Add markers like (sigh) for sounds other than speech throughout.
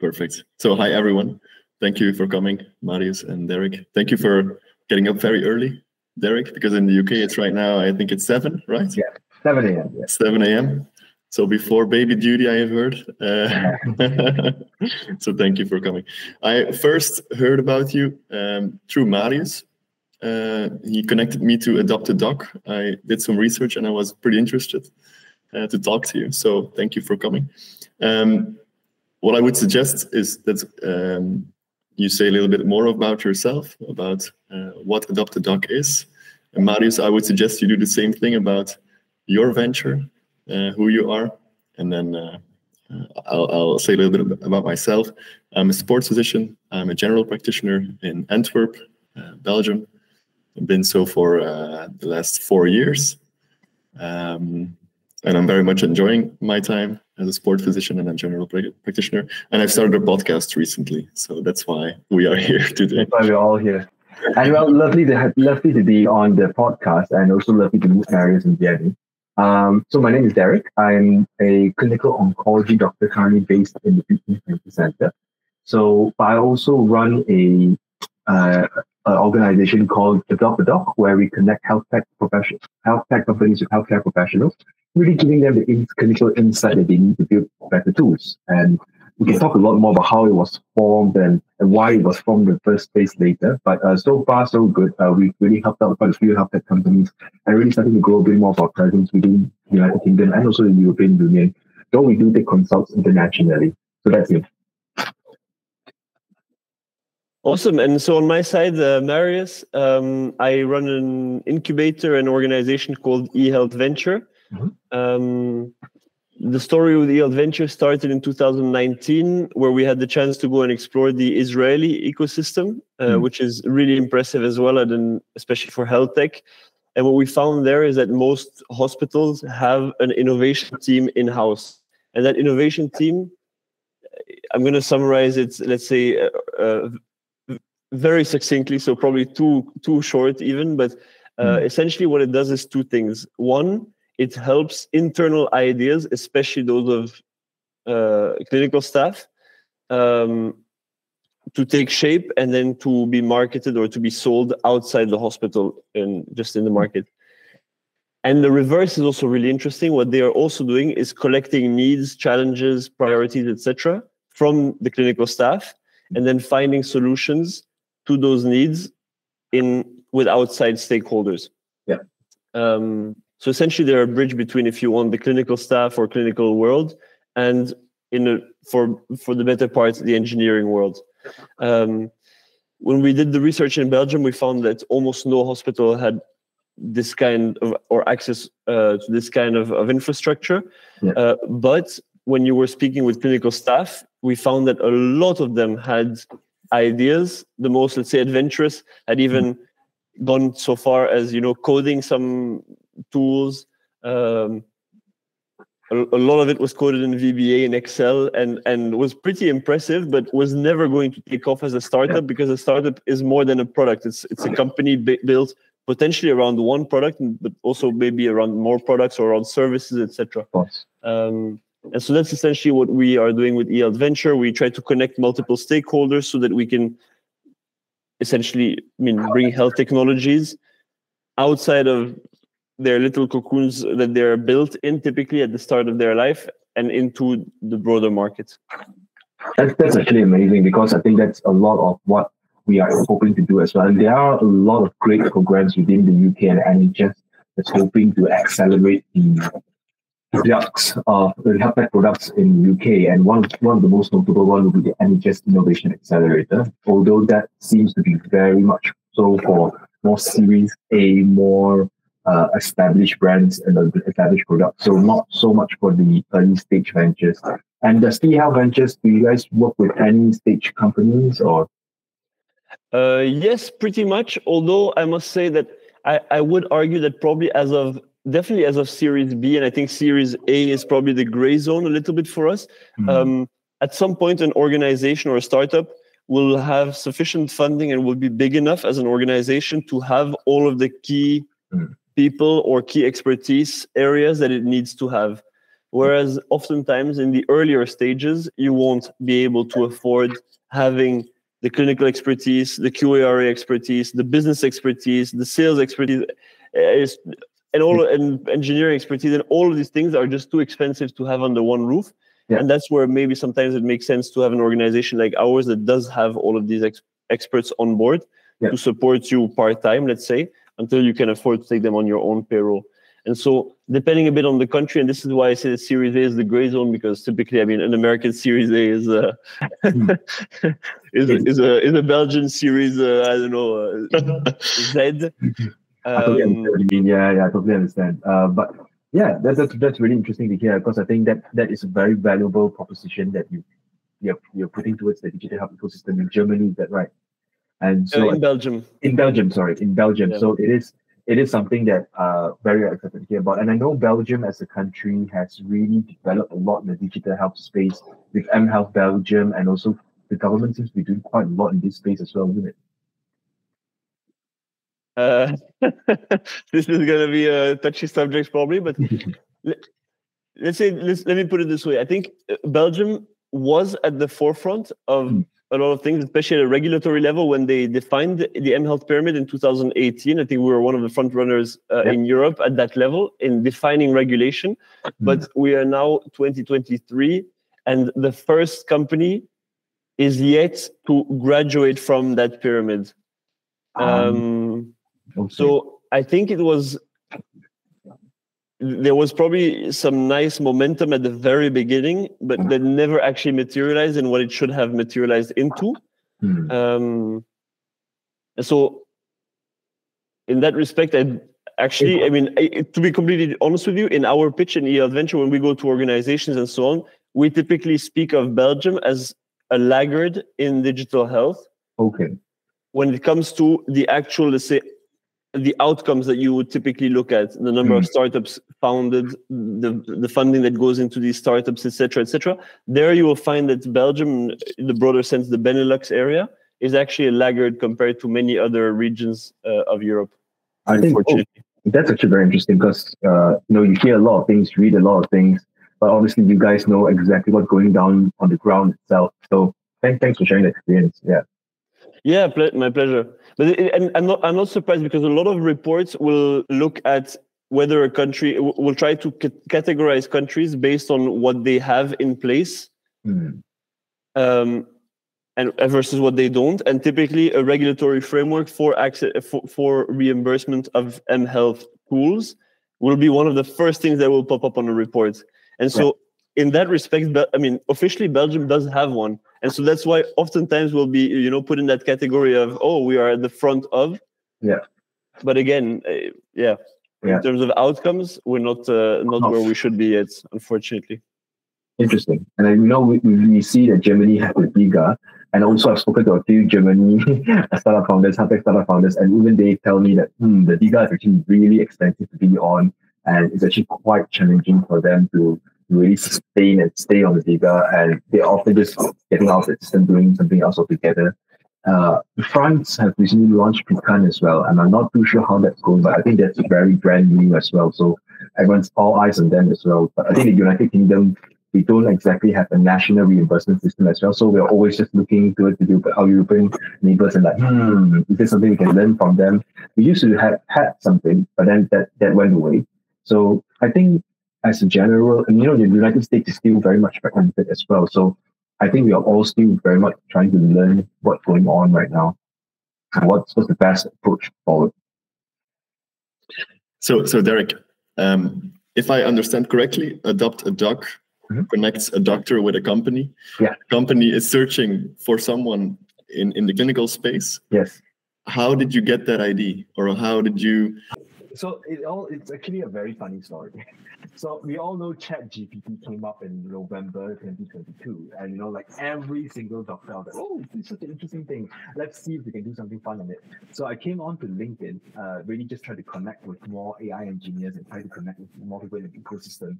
Perfect. So, hi everyone. Thank you for coming, Marius and Derrick. Thank you for getting up very early, Derrick, because in the UK it's right now, I think it's 7, right? Yeah, 7 a.m. Yeah. 7 a.m. So before baby duty, I have heard. Uh, (laughs) so thank you for coming. I first heard about you um, through Marius. Uh, he connected me to Adopt a Doc. I did some research and I was pretty interested uh, to talk to you. So thank you for coming. Um, what I would suggest is that um, you say a little bit more about yourself, about uh, what Adopt a Doc is. And Marius, I would suggest you do the same thing about your venture, uh, who you are, and then uh, I'll, I'll, say a little bit about myself. I'm a sports physician. I'm a general practitioner in Antwerp, uh, Belgium. I've been so for uh, the last four years. Um, and I'm very much enjoying my time as a sport physician and a general practitioner. And I've started a podcast recently, so that's why we are (laughs) here today. That's why we're all here. And well, lovely to have, lovely to be on the podcast, and also lovely to meet Marius and Jenny. Um, so my name is Derrick. I'm a clinical oncology doctor currently based in the Beacon Cancer Center. So I also run a uh, an organization called Adopt a Doc, where we connect health tech professionals, health tech companies with healthcare professionals, really giving them the in- clinical insight that they need to build better tools. And we can talk a lot more about how it was formed and, and why it was formed in the first place later. But uh, so far, so good. Uh, we've really helped out quite a few health tech companies and really starting to grow a bit more of our presence within the United Kingdom and also the European Union. Though we do take consults internationally. So that's it. Awesome. And so on my side, uh, Marius, um, I run an incubator, an organization called eHealth Venture. Mm-hmm. Um, the story with eHealth Venture started in 2019, where we had the chance to go and explore the Israeli ecosystem, uh, mm-hmm. which is really impressive as well, and especially for health tech. And what we found there is that most hospitals have an innovation team in house, and that innovation team, I'm going to summarize it. Let's say. Uh, uh, very succinctly, so probably too too short even, but uh, mm. essentially what it does is two things. One, it helps internal ideas, especially those of uh, clinical staff, um, to take shape and then to be marketed or to be sold outside the hospital and just in the market. And the reverse is also really interesting. What they are also doing is collecting needs, challenges, priorities, etc., from the clinical staff, and then finding solutions to those needs in with outside stakeholders. Yeah. Um, so essentially, they're a bridge between, if you want, the clinical staff or clinical world, and in a, for for the better part, the engineering world. Um, when we did the research in Belgium, we found that almost no hospital had this kind of or access uh, to this kind of, of infrastructure. Yeah. Uh, but when you were speaking with clinical staff, we found that a lot of them had ideas. The most, let's say, adventurous had even gone so far as you know coding some tools. Um, a, a, lot of it was coded in VBA and Excel, and and was pretty impressive, but was never going to take off as a startup because a startup is more than a product. It's it's a company built potentially around one product, but also maybe around more products or around services, etc. Um, and so that's essentially what we are doing with eHealth Venture. We try to connect multiple stakeholders so that we can essentially, I mean, bring health technologies outside of their little cocoons that they're built in typically at the start of their life and into the broader market. That's, that's actually amazing because I think that's a lot of what we are hoping to do as well. And there are a lot of great programs within the UK and NHS that's hoping to accelerate the products of health tech products in UK, and one one of the most notable one would be the NHS Innovation Accelerator. Although that seems to be very much so for more Series A, more uh, established brands and established products. So not so much for the early stage ventures. And the eHealth Ventures, do you guys work with any stage companies or? Uh, yes, pretty much. Although I must say that I, I would argue that probably as of definitely as of Series B, and I think Series A is probably the gray zone a little bit for us. Mm-hmm. Um, at some point, an organization or a startup will have sufficient funding and will be big enough as an organization to have all of the key mm-hmm. people or key expertise areas that it needs to have. Whereas oftentimes in the earlier stages, you won't be able to afford having the clinical expertise, the QARA expertise, the business expertise, the sales expertise, eh, and all and engineering expertise, and all of these things are just too expensive to have under one roof. Yeah. And that's where maybe sometimes it makes sense to have an organization like ours that does have all of these ex- experts on board yeah. to support you part time, let's say, until you can afford to take them on your own payroll. And so, depending a bit on the country, and this is why I say the Series A is the gray zone because typically, I mean, an American (laughs) Series A is uh, (laughs) is, is a is a Belgian Series uh, I don't know uh, (laughs) Z. Um, yeah, yeah, I totally understand. Uh, but yeah, that's, that's that's really interesting to hear because I think that that is a very valuable proposition that you you're, you're putting towards the digital health ecosystem in Germany. Is that right? And so uh, in Belgium, in Belgium, sorry, in Belgium. Yeah. So it is it is something that uh very excited to hear about. And I know Belgium as a country has really developed a lot in the digital health space with M Health Belgium, and also the government seems to be doing quite a lot in this space as well, isn't it? Uh, (laughs) this is going to be a touchy subject, probably, but (laughs) let, us say let's, let me put it this way. I think uh, Belgium was at the forefront of mm a lot of things, especially at a regulatory level when they defined the M Health pyramid in 2018. I think we were one of the front runners uh, in Europe at that level in defining regulation. Mm. But we are now 2023, and the first company is yet to graduate from that pyramid. Um, um, okay. So I think it was there was probably some nice momentum at the very beginning, but that never actually materialized in what it should have materialized into. Mm. Um, so, in that respect, I actually, I mean, I, to be completely honest with you, in our pitch in eHealth Venture, when we go to organizations and so on, we typically speak of Belgium as a laggard in digital health. Okay. When it comes to the actual, let's say, the outcomes that you would typically look at the number mm. of startups founded the the funding that goes into these startups etc etc there you will find that belgium in the broader sense the benelux area is actually a laggard compared to many other regions uh, of europe i think oh, that's actually very interesting because uh, you know you hear a lot of things you read a lot of things but obviously you guys know exactly what's going down on the ground itself. So thanks thanks for sharing the experience. Yeah yeah my pleasure. But it, and I'm not, I'm not surprised because a lot of reports will look at whether a country will try to categorize countries based on what they have in place mm. um, and versus what they don't. And typically a regulatory framework for access for, for reimbursement of m health tools will be one of the first things that will pop up on the report. And so in that respect i mean officially belgium does have one. And so that's why oftentimes we'll be you know put in that category of oh we are at the front of. Yeah. But again uh, yeah, yeah, in terms of outcomes we're not uh, not where we should be yet unfortunately. Interesting. And I know we, we see that germany has the DiGA and also I've spoken to a few Germany (laughs) startup founders, high startup founders, and even they tell me that hmm, the DiGA is actually really expensive to be on, and it's actually quite challenging for them to really sustain and stay on the DiGA, and they're often just getting out of the system, doing something else altogether. Uh, France have recently launched Pecan as well, and I'm not too sure how that's going, but I think that's very brand new as well. So everyone's all eyes on them as well. But I think the United Kingdom, we don't exactly have a national reimbursement system as well. So we're always just looking towards to the European neighbors and like, hmm, is there something we can learn from them? We used to have had something, but then that, that went away. So I think as a general, and you know, the United States is still very much fragmented as well. So I think we are all still very much trying to learn what's going on right now and what's, what's the best approach forward. So, so Derrick, um, if I understand correctly, adopt a doc mm-hmm. connects a doctor with a company. Yeah. The company is searching for someone in, in the clinical space. Yes. How did you get that ID, or how did you? So it all it's actually a very funny story. (laughs) So we all know Chat GPT came up in November 2022, and you know, like every single doctor was like, "Oh, this is such an interesting thing. Let's see if we can do something fun on it." So I came on to LinkedIn, uh, really just try to connect with more AI engineers and try to connect with more people in the ecosystem.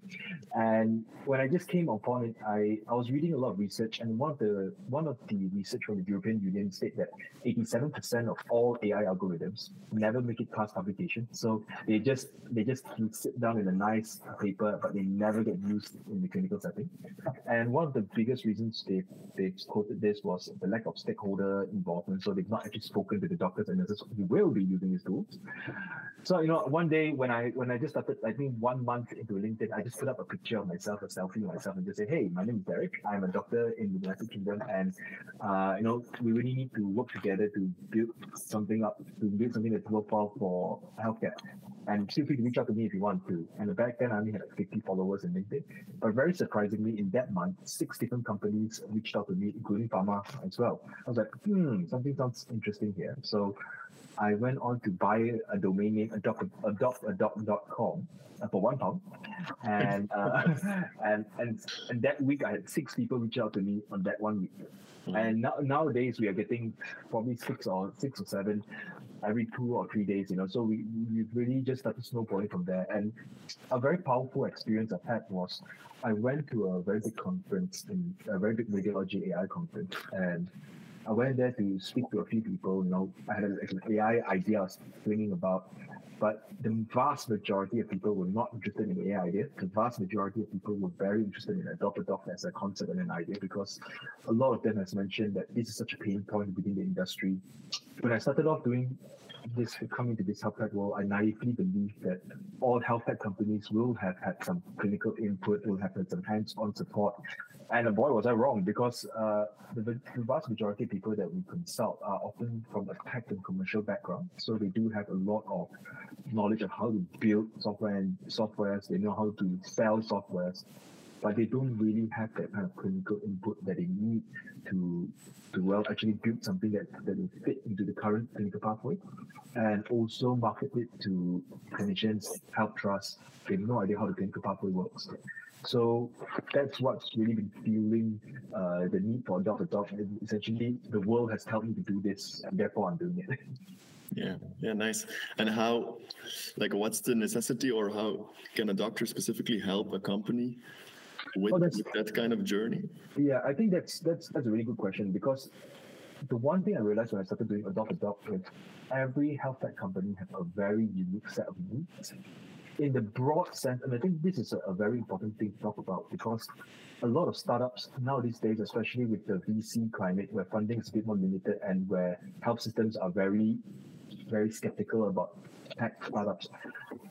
And when I just came upon it, I, I was reading a lot of research, and one of the one of the research from the European Union said that 87% of all AI algorithms never make it past publication. So. They just they just sit down in a nice paper, but they never get used in the clinical setting. And one of the biggest reasons they they quoted this was the lack of stakeholder involvement. So they've not actually spoken to the doctors and nurses who will be using these tools. So you know, one day when I when I just started, I think one month into LinkedIn, I just put up a picture of myself, a selfie of myself, and just say, "Hey, my name is Derrick. I'm a doctor in the United Kingdom, and uh, you know, we really need to work together to build something up, to build something that's worthwhile for healthcare. And feel free to reach out to me if you want to. And back then, I only had like 50 followers in LinkedIn. But very surprisingly, in that month, six different companies reached out to me, including pharma as well. I was like, hmm, something sounds interesting here. So I went on to buy a domain name, adopt, adopt, adopt.com uh, for one pound. And, uh, (laughs) and, and, and that week, I had six people reach out to me on that one week. Mm-hmm. And now, nowadays, we are getting probably six or six or seven every two or three days, you know. So we, we really just started snowballing from there. And a very powerful experience I've had was I went to a very big conference, in a very big radiology AI conference. And I went there to speak to a few people. You know, I had an AI idea I was thinking about, but the vast majority of people were not interested in the AI idea. The vast majority of people were very interested in Adopt a Doc as a concept and an idea because a lot of them has mentioned that this is such a pain point within the industry. When I started off doing this, coming to this health tech world, I naively believed that all health tech companies will have had some clinical input, will have had some hands-on support. And boy, was I wrong because uh, the, the vast majority of people that we consult are often from a tech and commercial background. So they do have a lot of knowledge of how to build software and softwares. They know how to sell softwares, but they don't really have that kind of clinical input that they need to to well actually build something that, that will fit into the current clinical pathway and also market it to clinicians, health trusts. They have no idea how the clinical pathway works. So that's what's really been fueling uh, the need for Adopt a Doc. Essentially, the world has told me to do this, and therefore I'm doing it. (laughs) Yeah, yeah, nice. And how, like, what's the necessity, or how can a doctor specifically help a company with, oh, with that kind of journey? Yeah, I think that's that's that's a really good question because the one thing I realized when I started doing Adopt a Doc is every health tech company has a very unique set of needs in the broad sense, and I think this is a, a, very important thing to talk about because a lot of startups now these days, especially with the VC climate where funding is a bit more limited and where health systems are very very skeptical about tech startups.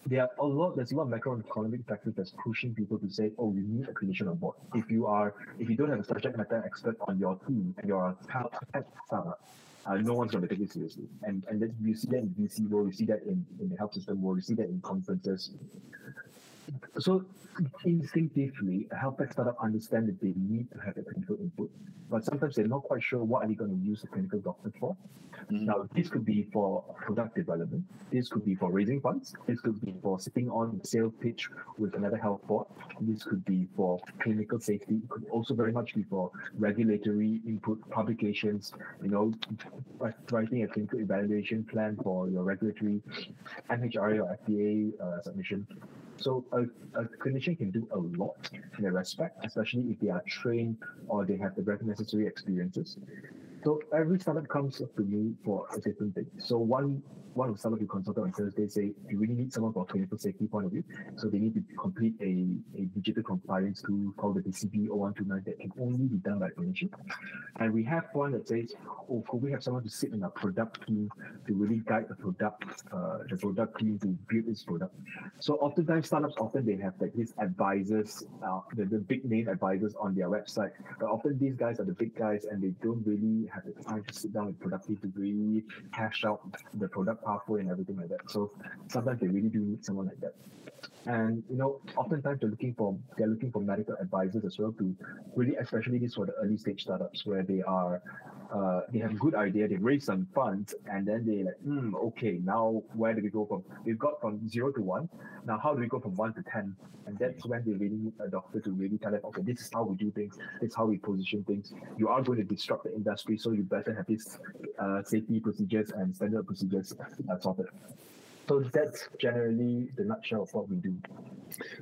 There are a lot. There's a lot of macroeconomic factors that's pushing people to say, "Oh, you need a clinician on board." If you are, if you don't have a subject matter expert on your team and you're a tech startup, uh, no one's going to take it seriously. And and then you see that in VC world, you see that in, in the health system world, you see that in conferences. So instinctively, a health tech startup understand that they need to have a clinical input, but sometimes they're not quite sure what are they going to use a clinical doctor for. Mm-hmm. Now, this could be for product development. This could be for raising funds. This could be for sitting on the sales pitch with another health board. This could be for clinical safety. It could also very much be for regulatory input, publications, you know, writing a clinical evaluation plan for your regulatory MHRA or FDA uh, submission. So a, a clinician can do a lot in that respect, especially if they are trained or they have the necessary experiences. So every startup comes up to me for a different thing. So one one of the startup we consulted on Thursday say you really need someone for clinical safety point of view. So they need to complete a, a digital compliance tool called the DCB 0129 that can only be done by a clinician. And we have one that says, oh, could we have someone to sit in a product team to really guide the product, uh, the product team to build this product. So oftentimes startups often they have like these advisors, uh, the, the big name advisors on their website. But often these guys are the big guys and they don't really have the time to sit down with productive really hash out the product pathway and everything like that. So sometimes they really do need someone like that. And you know, oftentimes they're looking for they're looking for medical advisors as well to really, especially this for the early stage startups where they are uh, they have a good idea, they raise some funds, and then they like, hmm, okay, now where do we go from? We've got from zero to one. Now how do we go from one to ten? And that's when they really need a doctor to really tell them, okay, this is how we do things, this is how we position things. You are going to disrupt the industry, so you better have these uh, safety procedures and standard procedures uh, sorted. So that's generally the nutshell of what we do.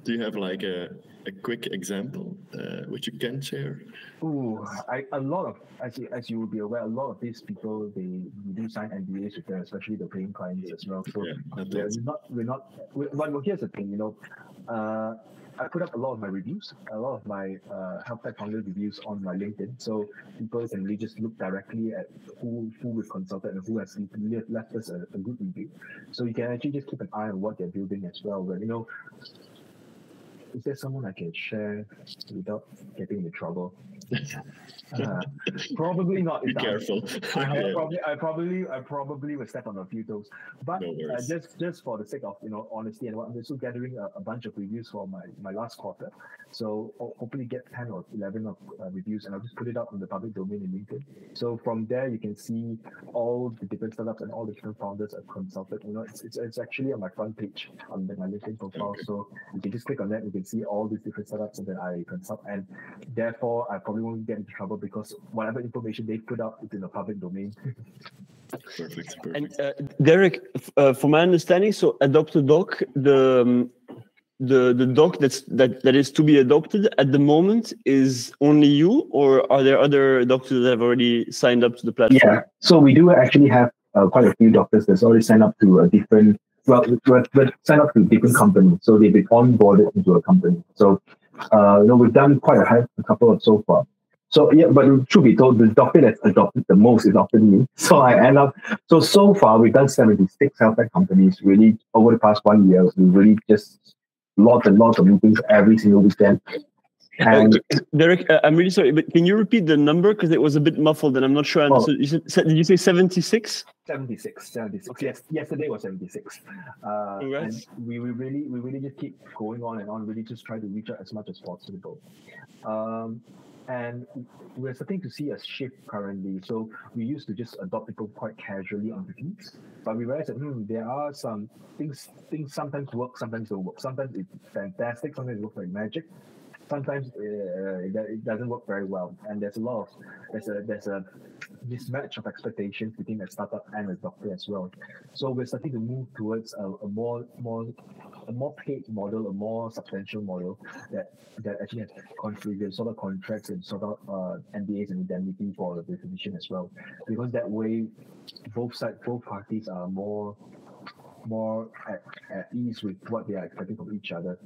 Do you have like a, a quick example uh, which you can share? Ooh, I, a lot of as you, as you will be aware, a lot of these people they do sign NDAs with them, especially the paying clients as well. So Yeah, we're not we're not. we but well, here's the thing, you know, uh, I put up a lot of my reviews, a lot of my uh, health tech founder reviews on my LinkedIn, so people can really just look directly at who who we've consulted and who has left, left us a, a good review. So you can actually just keep an eye on what they're building as well. But you know, is there someone I can share without getting into trouble? (laughs) Uh, probably not. Be careful. (laughs) I Yeah. probably, I probably, I probably will step on a few toes. But No uh, just, just for the sake of you know honesty and what I'm also gathering a, a bunch of reviews for my my last quarter. So ho- hopefully get ten or eleven of uh, reviews, and I'll just put it up in the public domain in LinkedIn. So from there you can see all the different startups and all the different founders I've consulted. You know, it's it's, it's actually on my front page on my LinkedIn profile. Okay. So you can just click on that. You can see all these different startups that I consult, and therefore I probably won't get into trouble because whatever information they put up is in the public domain. Perfect. Perfect. And uh, Derrick, f- uh, from my understanding, so adopt a doc, the um, the the doc that's that that is to be adopted at the moment is only you, or are there other doctors that have already signed up to the platform? Yeah. So we do actually have uh, quite a few doctors that's already signed up to a different, well, but, but signed up to different companies. So they've been onboarded into a company. So, uh, you know, we've done quite a, high, a couple of so far. So yeah, but truth be told, the doctor that's adopted the most is often me. (laughs) So I end up, so so far we've done 76 health tech companies really over the past one year. We really just lots and lots of meetings every single weekend. And Uh, Derrick, uh, I'm really sorry, but can you repeat the number because it was a bit muffled and I'm not sure I Oh. You said, said- did you say 76? 76, 76. Yes, yesterday was 76. Uh, and we, we really we really just keep going on and on, really just try to reach out as much as possible. Um, and we're starting to see a shift currently. So we used to just adopt people quite casually on the teams, but we realized that hmm, there are some things things sometimes work, sometimes don't work. Sometimes it's fantastic, sometimes it works like magic. Sometimes uh, it, doesn't work very well, and there's a lot of there's a there's a mismatch of expectations between a startup and a doctor as well. So we're starting to move towards a, a more more a more paid model, a more substantial model that that actually has configured sort of contracts and sort of uh, NDAs and indemnity for the physician as well, because that way both sides both parties are more more at, at ease with what they are expecting from each other.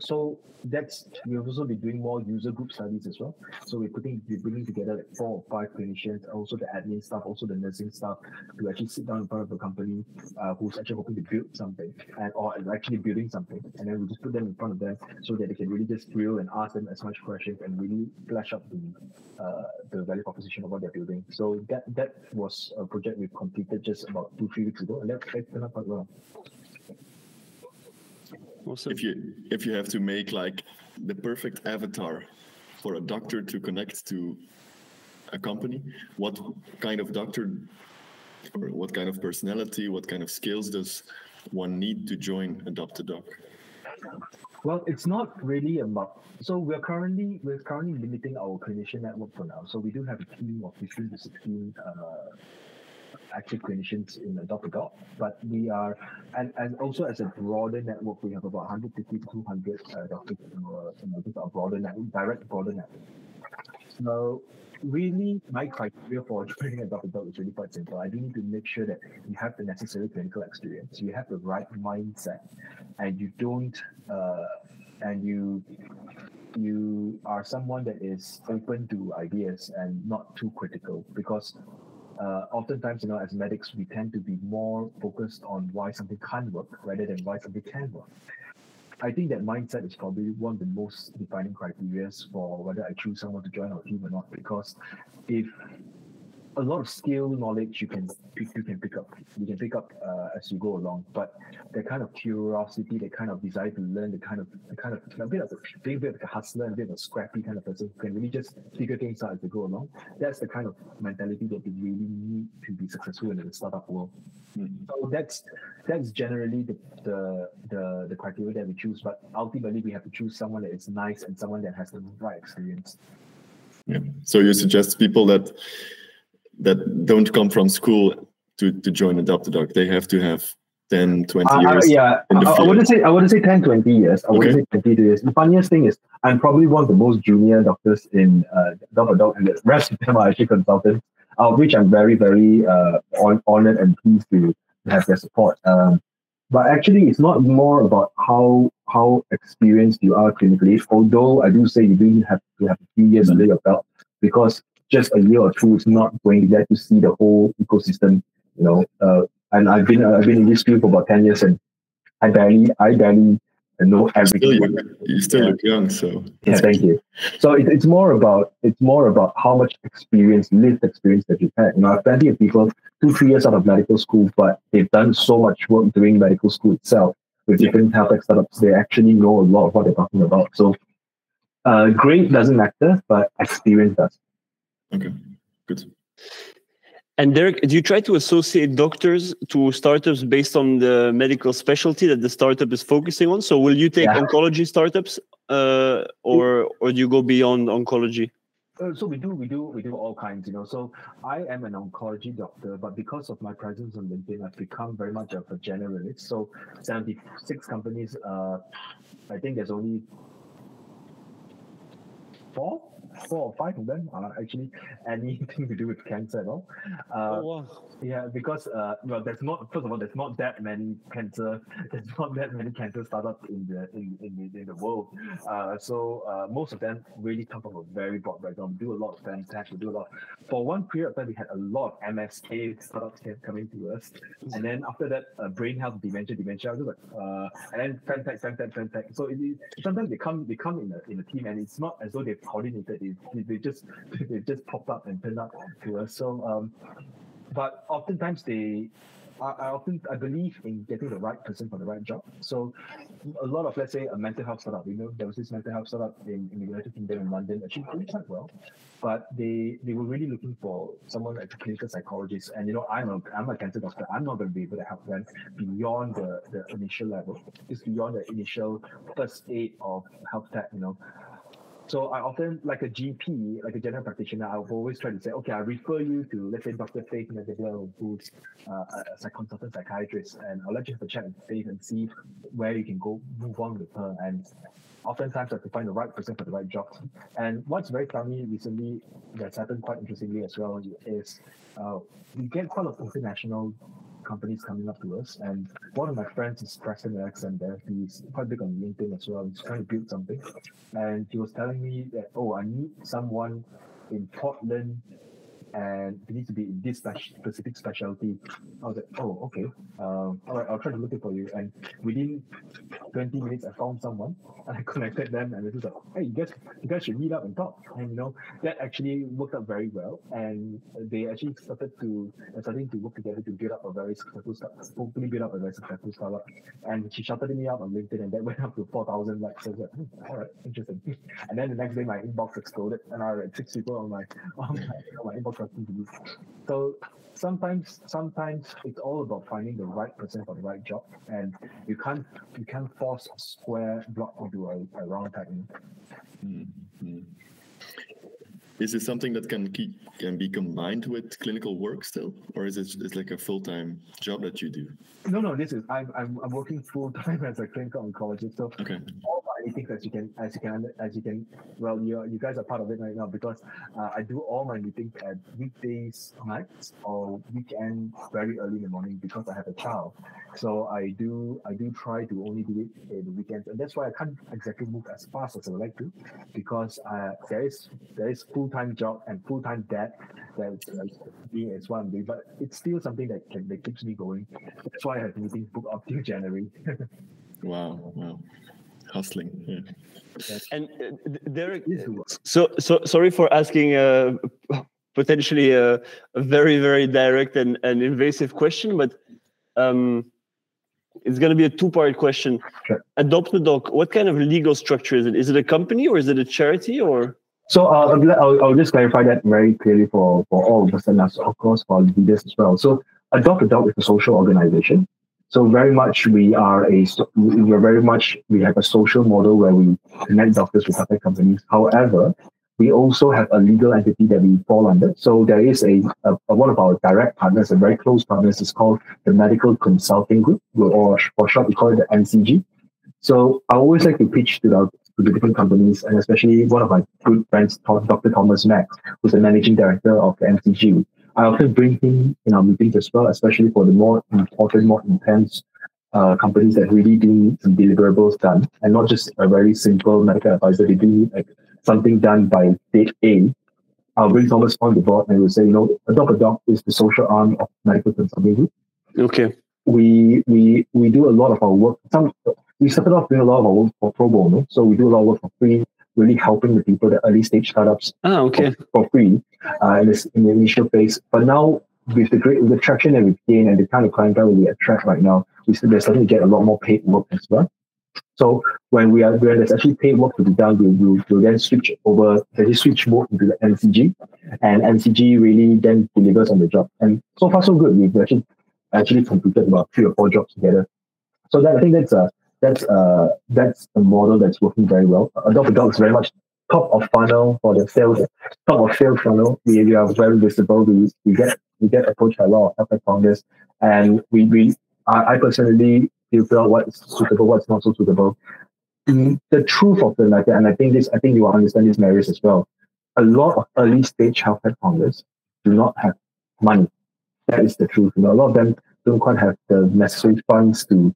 So that's we've also been doing more user group studies as well. So we're putting we're bringing together like four or five clinicians, also the admin staff, also the nursing staff, to actually sit down in front of a company uh, who's actually hoping to build something and or actually building something, and then we just put them in front of them so that they can really just drill and ask them as much questions and really flesh out the uh, the value proposition of what they're building. So that that was a project we completed just about two three weeks ago, and that turned out quite well. Awesome. if you if you have to make like the perfect avatar for a doctor to connect to a company what kind of doctor or what kind of personality what kind of skills does one need to join adopt a doc Well, it's not really about. So we're currently we're currently limiting our clinician network for now. So we do have a team of 15 to 16 uh, active clinicians in Adopt a Doc, but we are and, and also as a broader network, we have about 150 to 200 uh, doctors in our, in our, broader network, direct broader network. So really, my criteria for joining a doctor is really quite simple. I do need to make sure that you have the necessary clinical experience, you have the right mindset, and you don't, uh, and you you are someone that is open to ideas and not too critical because uh, oftentimes, you know, as medics, we tend to be more focused on why something can't work rather than why something can work. I think that mindset is probably one of the most defining criteria for whether I choose someone to join our team or not. Because if a lot of skill knowledge you can pick, you can pick up, you can pick up uh, as you go along. But that kind of curiosity, that kind of desire to learn, the kind of the kind of a bit of a, being a bit of a hustler, and a bit of a scrappy kind of person who can really just figure things out as they go along. That's the kind of mentality that we really need to be successful in the startup world. So that's that's generally the, the the the criteria that we choose. But ultimately, we have to choose someone that is nice and someone that has the right experience. yeah so you suggest people that that don't come from school to to join adopt a doc they have to have 10, 20 Uh, uh, years? yeah, I, I wouldn't say I wouldn't say 10, 20 years. I wouldn't say 20 years. The funniest thing is I'm probably one of the most junior doctors in uh, Dog Dog, and the rest of them are actually consultants, of which I'm very, very uh, on, honored and pleased to have their support. Um, but actually, it's not more about how how experienced you are clinically. Although I do say you do have to have a few years under your belt, because just a year or two is not going to get to see the whole ecosystem. You know, uh, and I've been uh, I've been in this field for about ten years, and I barely I barely know Still, everything. you, still Yeah. look young, so Yeah, thank you. So it, it's more about it's more about how much experience, lived experience that you've had. You know, I've plenty of people two, three years out of medical school, but they've done so much work during medical school itself with Yeah. different health tech startups. They actually know a lot of what they're talking about. So uh, grade doesn't matter, but experience does. Okay, good. And Derrick, do you try to associate doctors to startups based on the medical specialty that the startup is focusing on? So will you take Yeah. oncology startups uh, or or do you go beyond oncology? Uh, so we do we do we do all kinds you know so i am an oncology doctor but because of my presence on linkedin i've become very much of a generalist so 76 companies uh i think there's only four four or five of them are actually (laughs) anything to do with cancer at all uh, wow. yeah, because uh, well, there's not first of all, there's not that many cancer, (laughs) there's not that many cancer startups in the in, in, the, in the world. Uh, so uh, most of them really come from a very broad background. We do a lot of fintech, we do a lot. For one period of time, we had a lot of MSK startups coming to us, and then after that, uh, brain health, dementia, dementia, like, uh, and then fintech, fintech, fintech. So it, is- sometimes they come they come in a in a team, and it's not as though they've coordinated. They, they, just (laughs) they just popped up and turned up to us. So um, but oftentimes they I, I often I believe in getting the right person for the right job. So a lot of let's say a mental health startup, you know, there was this mental health startup in, in the United Kingdom in London, actually doing quite well. But they they were really looking for someone like a clinical psychologist. And you know, I'm a I'm a cancer doctor. I'm not gonna be able to help them beyond the, the initial level. It's beyond the initial first aid of health tech, you know. So I often, like a GP, like a general practitioner, I'll always try to say, okay, I refer you to, let's say, Dr. Faith Medegler, who's uh, a, consultant psychiatrist, and I'll let you have a chat with Faith and see where you can go, move on with her. And oftentimes I have to find the right person for the right job. And what's very funny recently that's happened quite interestingly as well is uh, we get quite a lot of international companies coming up to us. And one of my friends is Preston Alexander. He's quite big on LinkedIn as well. He's trying to build something. And he was telling me that, oh, I need someone in Portland and it needs to be in this spec- specific specialty. I was like, oh, okay. Um, all right, I'll try to look it for you. And within 20 minutes, I found someone and (laughs) I connected them and it was like, hey, you guys, you guys should meet up and talk. And you know, that actually worked out very well. And they actually started to starting to work together to build up a very successful start, hopefully build up a very successful startup. And she shouted me out on LinkedIn and that went up to 4,000 likes. So I was like, hmm, all right, interesting. (laughs) And then the next day, my inbox exploded and I had six people on my, (laughs) on my, on my inbox asking to use. So sometimes sometimes it's all about finding the right person for the right job and you can't you can't force a square block into a, a round know. Mhm. Is it something that can keep can be combined with clinical work still, or is it it's like a full time job that you do? No, no, this is I'm I'm, I'm working full time (laughs) as a clinical oncologist. So Okay. all meetings as you can as you can as you can well you you guys are part of it right now because uh, I do all my meetings at weekdays nights or weekend very early in the morning because I have a child. So I do I do try to only do it in the weekends and that's why I can't exactly move as fast as I would like to because uh, there is there is full time job and full time dad that's uh, being as one doing but it's still something that can that keeps me going. That's why I have meetings booked up till January. (laughs) Wow. Wow. Hustling. Yeah. And uh, Derrick, Yes, so so sorry for asking uh, potentially a, a very very direct and, and invasive question, but um, it's going to be a two part question. Sure. Adopt the Doc. What kind of legal structure is it? Is it a company or is it a charity or? So uh, I'll, I'll, I'll just clarify that very clearly for, for all of us and us, of course, for leaders as well. So Adopt a Doc is a social organization. So very much we are a we're very much we have a social model where we connect doctors with other companies. However, we also have a legal entity that we fall under. So there is a, a, a one of our direct partners, a very close partners, is called the Medical Consulting Group, or for short, we call it the MCG. So I always like to pitch to the, to the different companies, and especially one of my good friends, Dr. Thomas Max, who's the managing director of the MCG. I often bring him in our meetings as well, especially for the more important, more intense uh, companies that really do some deliverables done, and not just a very simple medical advisor. They do like something done by date A. I'll bring Thomas on the board and we'll say, you know, Adopt a Doc is the social arm of medical consulting group. Okay. We we we do a lot of our work. Some we started off doing a lot of our work for pro bono, so we do a lot of work for free, really helping the people, the early stage startups. Ah, okay. For, for free, uh, in this in the initial phase. But now with the great with the traction that we've gained and the kind of clientele we attract right now, we we're starting to get a lot more paid work as well. So when we are when there's actually paid work to be done, we will we'll then switch over, actually switch mode into the MCG, and MCG really then delivers on the job. And so far so good. We've actually actually completed about three or four jobs together. So that I think that's a that's a that's a model that's working very well. Adopt a Doc is very much top of funnel for the sales, top of sales funnel. We, we are very visible. We, we get we get approached a lot of founders, and we we I, I personally out what's suitable, what's not so suitable. Mm, the truth of the matter, and I think this, I think you will understand this, Marius, as well. A lot of early stage healthcare founders do not have money. That is the truth. You know, a lot of them don't quite have the necessary funds to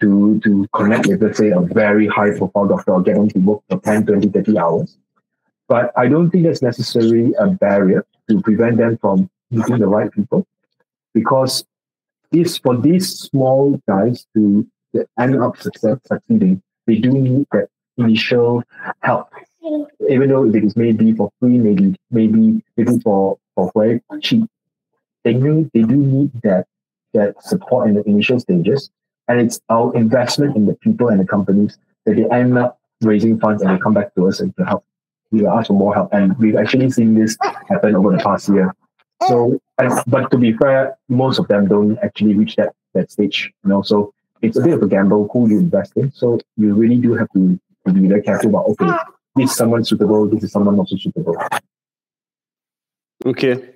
to to connect with, let's say, a very high profile doctor or get them to work for 10, 20, 30 hours. But I don't think that's necessarily a barrier to prevent them from meeting the right people because this for these small guys to end up success, succeeding, they do need that initial help. Even though it is maybe for free, maybe maybe maybe for, for very cheap, they need they do need that that support in the initial stages. And it's our investment in the people and the companies that they end up raising funds and they come back to us and to help. We ask for more help. And we've actually seen this happen over the past year. So, but to be fair, most of them don't actually reach that that stage. You know, so it's a bit of a gamble who you invest in. So you really do have to, to be very careful about okay, this is someone suitable, this is someone not so suitable. Okay,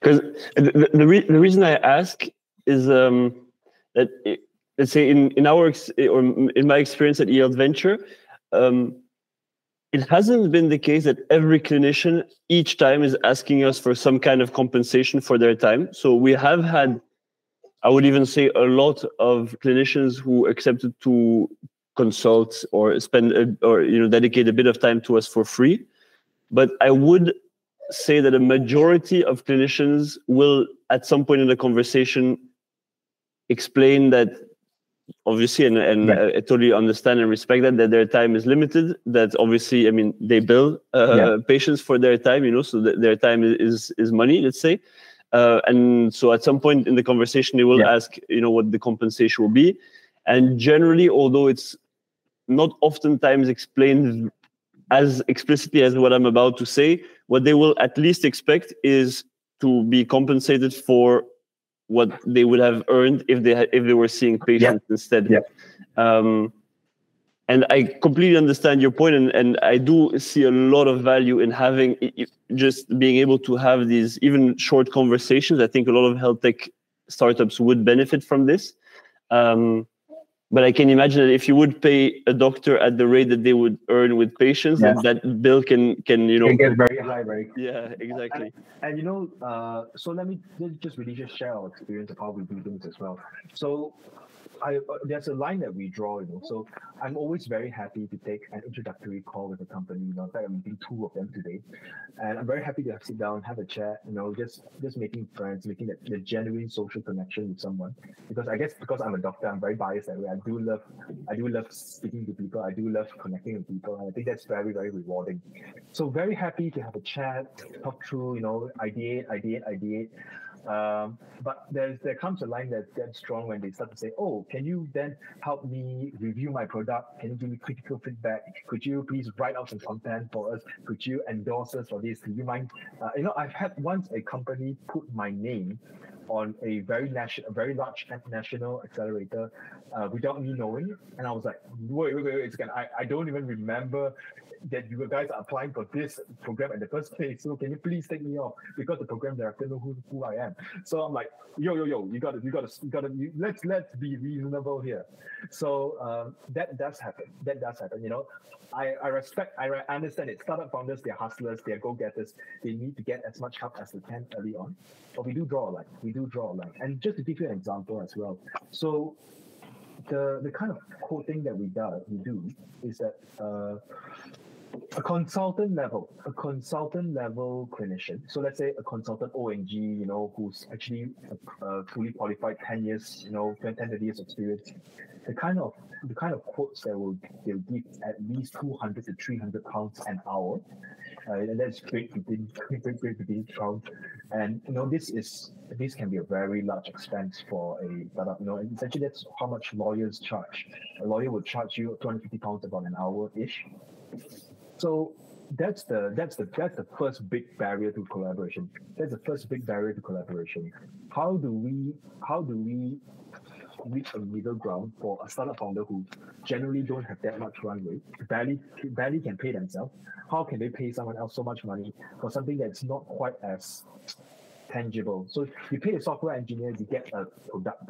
because the the, re- the reason I ask is um, that it, let's say in in our or in my experience at eHealth Venture. Um, it hasn't been the case that every clinician each time is asking us for some kind of compensation for their time. So we have had, I would even say, a lot of clinicians who accepted to consult or spend a, or you know dedicate a bit of time to us for free. But I would say that a majority of clinicians will, at some point in the conversation, explain that obviously and, and yeah. I totally understand and respect that that their time is limited that obviously i mean they bill uh, yeah. patients for their time you know so their time is is money let's say uh, and so at some point in the conversation they will yeah. ask you know what the compensation will be and generally although it's not oftentimes explained as explicitly as what i'm about to say what they will at least expect is to be compensated for what they would have earned if they had, if they were seeing patients yeah. instead. Yeah. Um, and I completely understand your point, and, and I do see a lot of value in having just being able to have these even short conversations. I think a lot of health tech startups would benefit from this. Um, but I can imagine that if you would pay a doctor at the rate that they would earn with patients, yeah. that, that bill can can you know can get very high, very quickly. yeah, exactly. And, and, you know, uh, so let me just really just share our experience of how we do things as well. So I, uh, there's a line that we draw, you know. So I'm always very happy to take an introductory call with a company. You know, in fact, I'm meeting two of them today, and I'm very happy to sit down, have a chat. You know, just just making friends, making that the genuine social connection with someone. Because I guess because I'm a doctor, I'm very biased that way. I do love, I do love speaking to people. I do love connecting with people, and I think that's very very rewarding. So very happy to have a chat, talk through, you know, ideate, ideate, ideate. Um, but there's there comes a line that's that strong when they start to say, "Oh, can you then help me review my product? Can you give me critical feedback? Could you please write out some content for us? Could you endorse us for this? Could you mind?" Uh, you know, I've had once a company put my name on a very national, very large national accelerator uh, without me knowing, and I was like, "Wait, wait, wait, wait! Again, I I don't even remember that you guys are applying for this program in the first place. So can you please take me off because the program director know who, who I am. So I'm like, yo yo yo, you got to you got to you got to you, let's let's be reasonable here. So um, that does happen. That does happen. You know, I I respect I understand it. Startup founders, they're hustlers, they're go getters. They need to get as much help as they can early on. But we do draw a line. We do draw a line. And just to give you an example as well. So the the kind of quoting that we do we do is that uh, a consultant level, a consultant level clinician. So let's say a consultant ONG, you know, who's actually uh, fully qualified, 10 years, you know, 10, 30 years of experience. The kind of the kind of quotes that will they'll give at least 200 to 300 pounds an hour. Uh, and that's great within great, great within trial. And you know, this is this can be a very large expense for a startup. You know, essentially that's how much lawyers charge. A lawyer will charge you 250 pounds about an hour ish. So that's the that's the that's the first big barrier to collaboration. That's the first big barrier to collaboration. How do we how do we reach a middle ground for a startup founder who generally don't have that much runway, barely barely can pay themselves? How can they pay someone else so much money for something that's not quite as tangible. So you pay a software engineer, you get a product.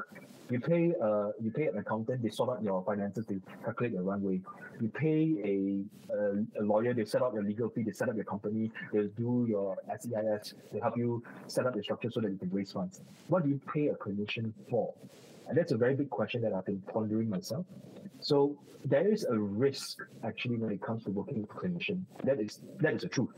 You pay uh you pay an accountant, they sort out your finances, they calculate your runway. You pay a, a, a lawyer, they set up your legal fee, they set up your company, they do your SEIS, they help you set up the structure so that you can raise funds. What do you pay a clinician for? And that's a very big question that I've been pondering myself. So there is a risk actually when it comes to working with a clinician. That is that is the truth.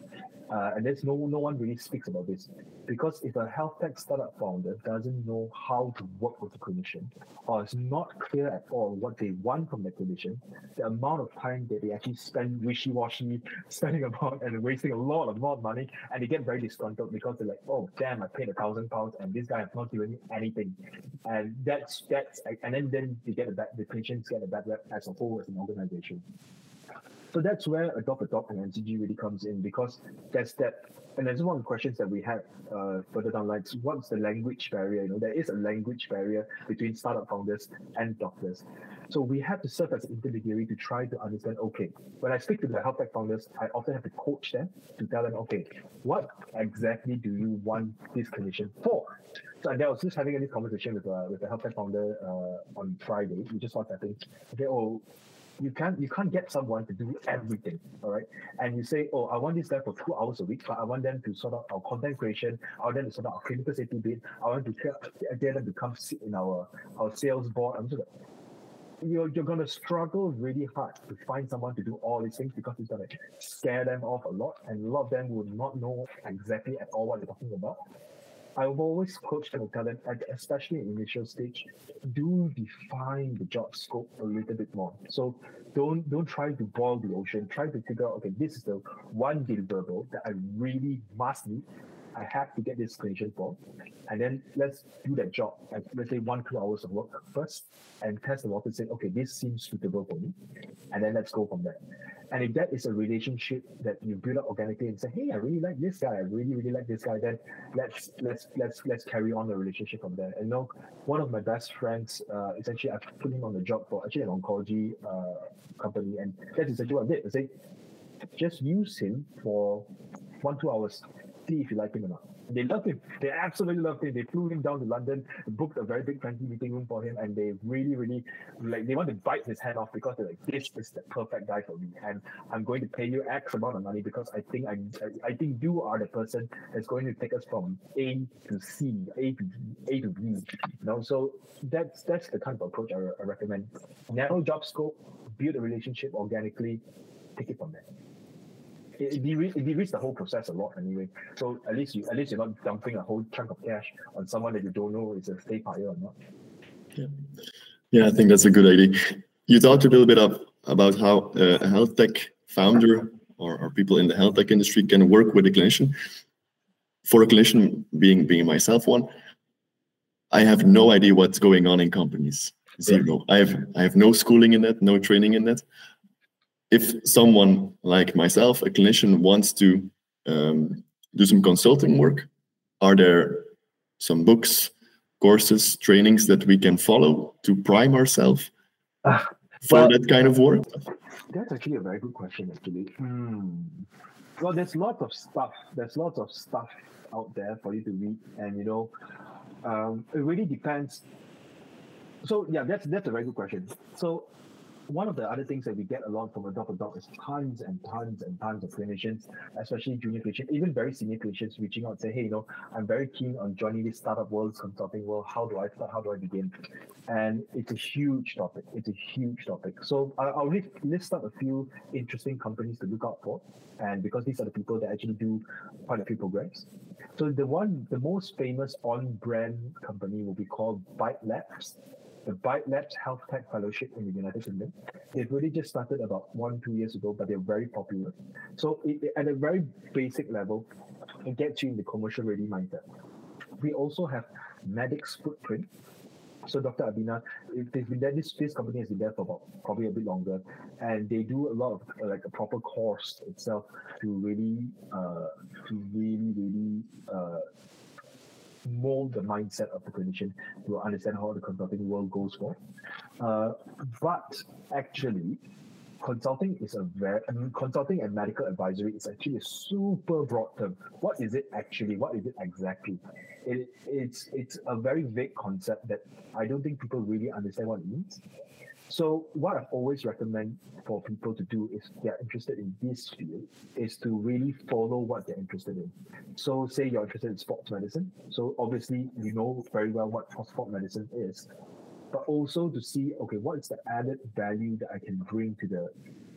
Uh, and there's no no one really speaks about this because if a health tech startup founder doesn't know how to work with a clinician or is not clear at all what they want from the clinician, the amount of time that they actually spend wishy-washy, (laughs) spending about and wasting a lot of more money, and they get very disgruntled because they're like, oh damn, I paid a thousand pounds and this guy has not me anything, and that's that's and then then they get a bad the clinicians get a bad rep as a whole as an organization. So that's where Adopt a Doc and MCG really comes in because there's that, and there's one of the questions that we had uh, further down, like what's the language barrier? You know, there is a language barrier between startup founders and doctors. So we have to serve as an intermediary to try to understand, okay, when I speak to the health tech founders, I often have to coach them to tell them, okay, what exactly do you want this clinician for? So I was just having this conversation with uh, with the health tech founder uh, on Friday. We just thought that thing, okay, oh, you can't you can't get someone to do everything all right? And you say oh i want this guy for two hours a week but i want them to sort out our content creation. I want them to sort out our clinical safety bit. I want to get them to come sit in our our sales board. I'm just like you're, you're going to struggle really hard to find someone to do all these things because it's going to scare them off a lot and a lot of them will not know exactly at all what they're talking about I've always coached tell them, especially in initial stage, do define the job scope a little bit more. So don't don't try to boil the ocean. Try to figure out, okay, this is the one deliverable that I really must need I have to get this clinician for. And then let's do that job, let's say one, two hours of work first, and test the water say, okay, this seems suitable for me. And then let's go from there. And if that is a relationship that you build up organically and say, hey, I really like this guy, I really, really like this guy, then let's let's let's let's carry on the relationship from there. And you know, one of my best friends, uh, essentially I put him on the job for actually an oncology uh, company, and that's essentially what I did. I say, just use him for one, two hours see if you like him or not. They loved him. They absolutely loved him. They flew him down to London, booked a very big fancy meeting room for him, and they really, really like they want to bite his hand off because they're like, this is the perfect guy for me, and I'm going to pay you X amount of money because I think I, I think you are the person that's going to take us from A to C, A to A to B. You know, so that's that's the kind of approach I, I recommend. Narrow job scope, build a relationship organically, take it from there it, it, de- it de-risks the whole process a lot anyway. So at least you at least you're not dumping a whole chunk of cash on someone that you don't know is a stay buyer or not. Yeah, yeah, I think that's a good idea. You talked a little bit of, about how uh, a health tech founder or, or people in the health tech industry can work with a clinician. For a clinician, being being myself one, I have no idea what's going on in companies. Zero. I have I have no schooling in that, no training in that if someone like myself, a clinician, wants to um, do some consulting work, are there some books, courses, trainings that we can follow to prime ourselves uh, for well, that kind of work? That's actually a very good question, actually. Hmm. Well, there's lots of stuff. There's lots of stuff out there for you to read, and you know, um, it really depends. So yeah, that's that's a very good question. So one of the other things that we get a lot from Adopt a is tons and tons and tons of clinicians, especially junior clinicians, even very senior clinicians reaching out and say, hey, you know, I'm very keen on joining this startup world, consulting world. How do I start? How do I begin? And it's a huge topic. It's a huge topic. So I'll list out a few interesting companies to look out for. And because these are the people that actually do quite a few programs. So the one, the most famous on-brand company will be called Byte Labs the Byte Labs Health Tech Fellowship in the United Kingdom. They've really just started about one, two years ago, but they're very popular. So it, at a very basic level, it gets you in the commercial ready mindset. We also have Medix Footprint. So Dr. Abina, they've been there, this, this company has been there for about probably a bit longer, and they do a lot of like a proper course itself to really, uh, to really, really uh, mold the mindset of the clinician to understand how the consulting world goes for. Uh, but actually, consulting is a very I mean, consulting and medical advisory is actually a super broad term. What is it actually? What is it exactly? It, it's it's a very vague concept that I don't think people really understand what it means. So what I always recommend for people to do if they're interested in this field is to really follow what they're interested in. So say you're interested in sports medicine. So obviously you know very well what sports medicine is but also to see okay what is the added value that I can bring to the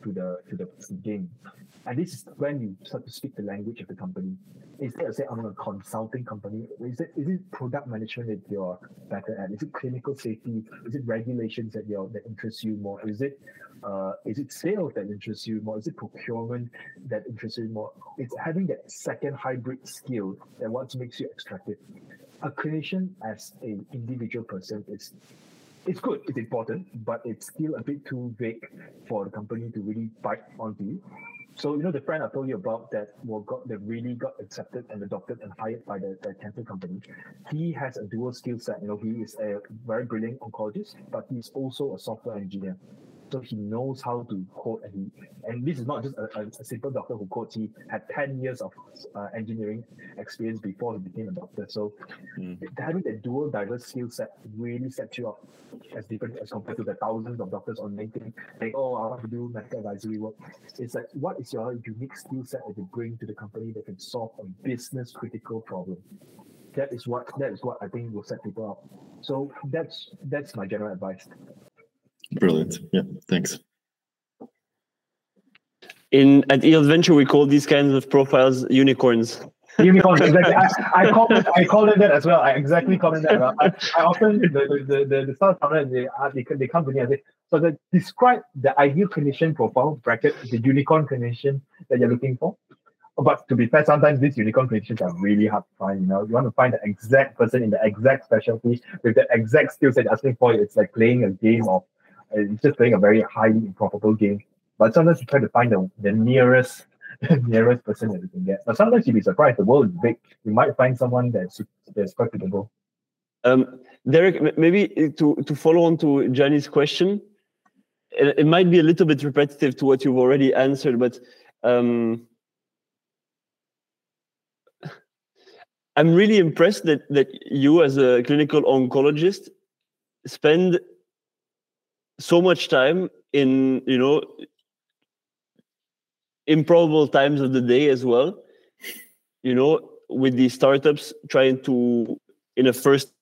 to the to the game. And this is when you start to speak the language of the company. Instead of saying I'm a consulting company, is it is it product management that you're better at? Is it clinical safety? Is it regulations that you're, that interests you more? Is it uh, is it sales that interests you more? Is it procurement that interests you more? It's having that second hybrid skill that what makes you attractive. A clinician as an individual person is it's good, it's important, but it's still a bit too vague for the company to really bite onto you. So you know the friend I told you about that well got that really got accepted and adopted and hired by the, the cancer company. He has a dual skill set. You know, he is a very brilliant oncologist, but he's also a software engineer so he knows how to code and he and this is not just a, a, simple doctor who codes he had 10 years of uh, engineering experience before he became a doctor. So mm. having that dual diverse skill set really sets you up as different as compared to the thousands of doctors on linkedin saying oh i want to do medical advisory work. It's like what is your unique skill set that you bring to the company that can solve a business critical problem? That is what that is what i think will set people up. So that's that's my general advice Brilliant. Yeah, thanks. In at eHealth Venture, we call these kinds of profiles unicorns. Unicorns, exactly. I, I (laughs) call it, I call it that as well. I exactly call it that. I, I often the the the, the start they, uh, they they come to me and say, so the, describe the ideal clinician profile bracket the unicorn clinician that you're looking for. But to be fair, sometimes these unicorn clinicians are really hard to find. You know, you want to find the exact person in the exact specialty with the exact skill set you're asking for. It's like playing a game of it's just playing a very highly improbable game. But sometimes you try to find the, the nearest (laughs) nearest person that you can get. But sometimes you'd be surprised. The world is big. You might find someone that's that's quite suitable. Um, Derrick, maybe to to follow on to Johnny's question, it, it, might be a little bit repetitive to what you've already answered, but um, I'm really impressed that that you, as a clinical oncologist, spend so much time in you know improbable times of the day as well you know with these startups trying to in a first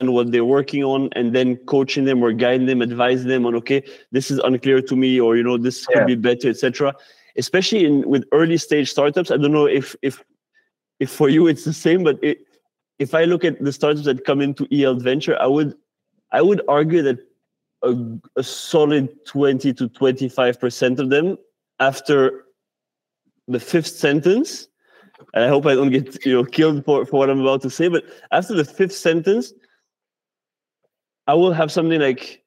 and what they're working on and then coaching them or guiding them advise them on okay this is unclear to me or you know this yeah. could be better etc especially in with early stage startups i don't know if if if for you it's the same but it, if i look at the startups that come into eHealth Venture i would i would argue that a, a solid 20 to 25% of them after the fifth sentence. And I hope I don't get you know killed for, for what I'm about to say, but after the fifth sentence, I will have something like,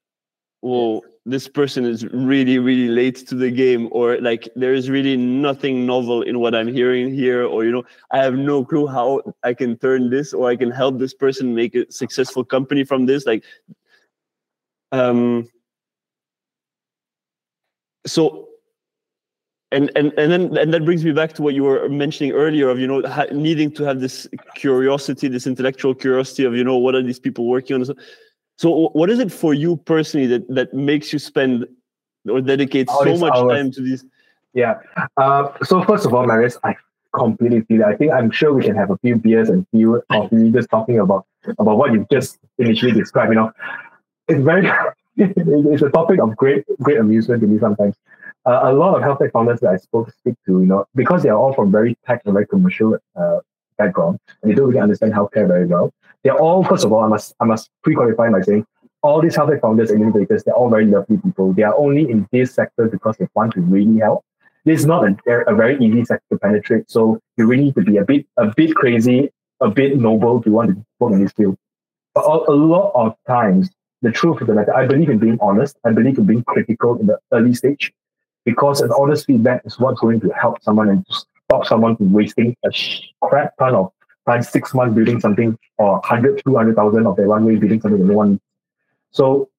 well, this person is really, really late to the game, or like there is really nothing novel in what I'm hearing here, or you know, I have no clue how I can turn this or I can help this person make a successful company from this. Like um, so and and and then and that brings me back to what you were mentioning earlier of you know ha- needing to have this curiosity this intellectual curiosity of you know what are these people working on so, so what is it for you personally that that makes you spend or dedicate All so much hours. time to these Yeah. Uh, so first of all, Marius, I completely feel that. I think I'm sure we can have a few beers and few coffee just talking about about what you've just initially described. You know, it's very (laughs) it's a topic of great great amusement to me sometimes. Uh, a lot of health tech founders that I spoke speak to, you know, because they are all from very tech and very commercial uh, background, and they don't really understand healthcare very well. They're all, (laughs) first of all, I must I must pre-qualify by saying all these health tech founders and innovators, they're all very lovely people. They are only in this sector because they want to really help. Is not a, a very easy sector to penetrate. So you really need to be a bit a bit crazy, a bit noble to want to work in this field. But a lot of times, the truth of the matter, I believe in being honest. I believe in being critical in the early stage, because an honest feedback is what's going to help someone and stop someone from wasting a crap ton of time, six months building something, or 100, 200,000 of their runway building something that no one so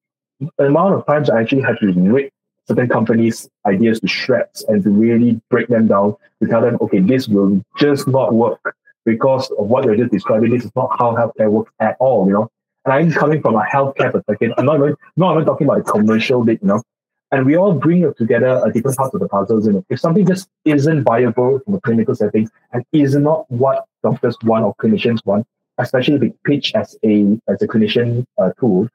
the amount of times I actually had to rip certain companies' ideas to shreds and to really break them down to tell them, okay, this will just not work because of what you're just describing. This is not how healthcare works at all, you know. And I'm coming from a healthcare perspective. I'm not even not even talking about the commercial bit, you know. And we all bring together a different parts of the puzzles. You know, if something just isn't viable from a clinical setting and is not what doctors want or clinicians want, especially if it pitch as a as a clinician uh, tool,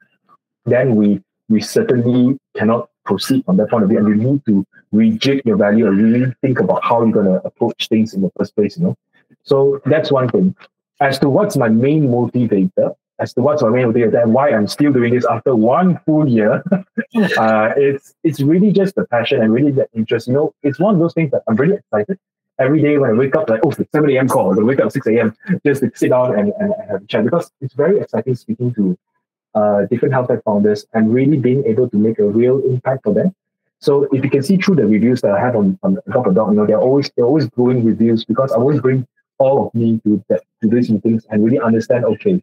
then we we certainly cannot proceed from that point of view, and you need to rejig your value and really think about how you're going to approach things in the first place. You know, so that's one thing. As to what's my main motivator, as to what's my main motivator, and why I'm still doing this after one full year, (laughs) uh, it's it's really just the passion and really the interest. You know, it's one of those things that I'm really excited. Every day when I wake up, like, oh, it's 7 a.m. call, I wake up at 6 a.m. just to sit down and, and, and have a chat because it's very exciting speaking to uh, different health tech founders and really being able to make a real impact for them. So if you can see through the reviews that I have on, on Adopt a Doc, you know, they're always they're always glowing reviews because I always bring all of me to that to these meetings and really understand, okay,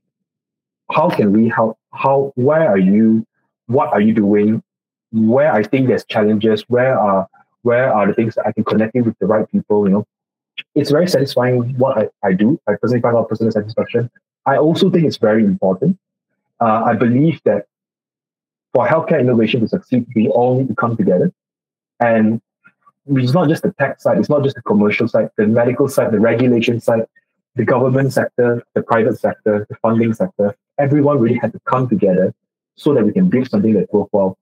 how can we help? How where are you? What are you doing? Where I think there's challenges, where are where are the things that I can connect you with the right people, you know? It's very satisfying what I, I do. I personally find out personal satisfaction. I also think it's very important uh, I believe that for healthcare innovation to succeed, we all need to come together. And it's not just the tech side, it's not just the commercial side, the medical side, the regulation side, the government sector, the private sector, the funding sector. Everyone really had to come together so that we can build something that that's worthwhile.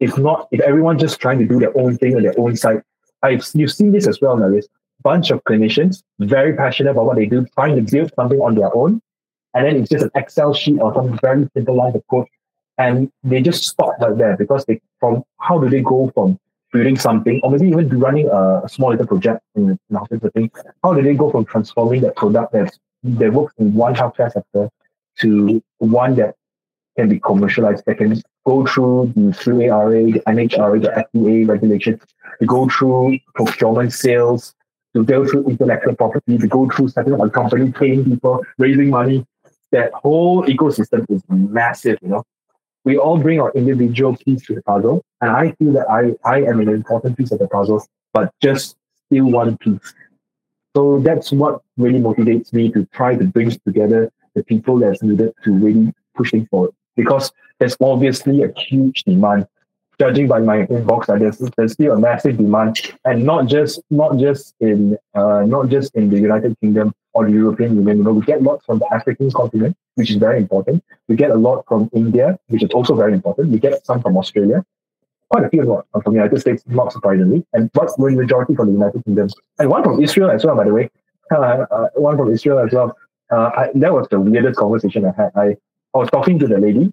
If not, if everyone just trying to do their own thing on their own side, I've you've seen this as well, Marius. Bunch of clinicians very passionate about what they do, trying to build something on their own, and then it's just an Excel sheet or some very simple line of code, and they just stop right there because they from how do they go from building something or maybe even running a, a small little project in, in a hospital thing, how do they go from transforming that product that's that works in one healthcare sector to one that can be commercialized, that can go through the QARA, the MHRA, the FDA regulations, to go through procurement sales, to go through intellectual property, to go through setting up a company, paying people, raising money. That whole ecosystem is massive, you know. We all bring our individual piece to the puzzle, and I feel that I, I am an important piece of the puzzle, but just still one piece. So that's what really motivates me to try to bring together the people that's needed to really push things forward. Because there's obviously a huge demand. Judging by my inbox, uh, there's, there's still a massive demand, and not just not just in uh, not just in the United Kingdom or the European Union. You know, we get lots from the African continent, which is very important. We get a lot from India, which is also very important. We get some from Australia, quite a few lot from the United States, not surprisingly, and but the majority from the United Kingdom, and one from Israel as well, by the way. Uh, uh, one from Israel as well. Uh, I, that was the weirdest conversation I had. I, I was talking to the lady,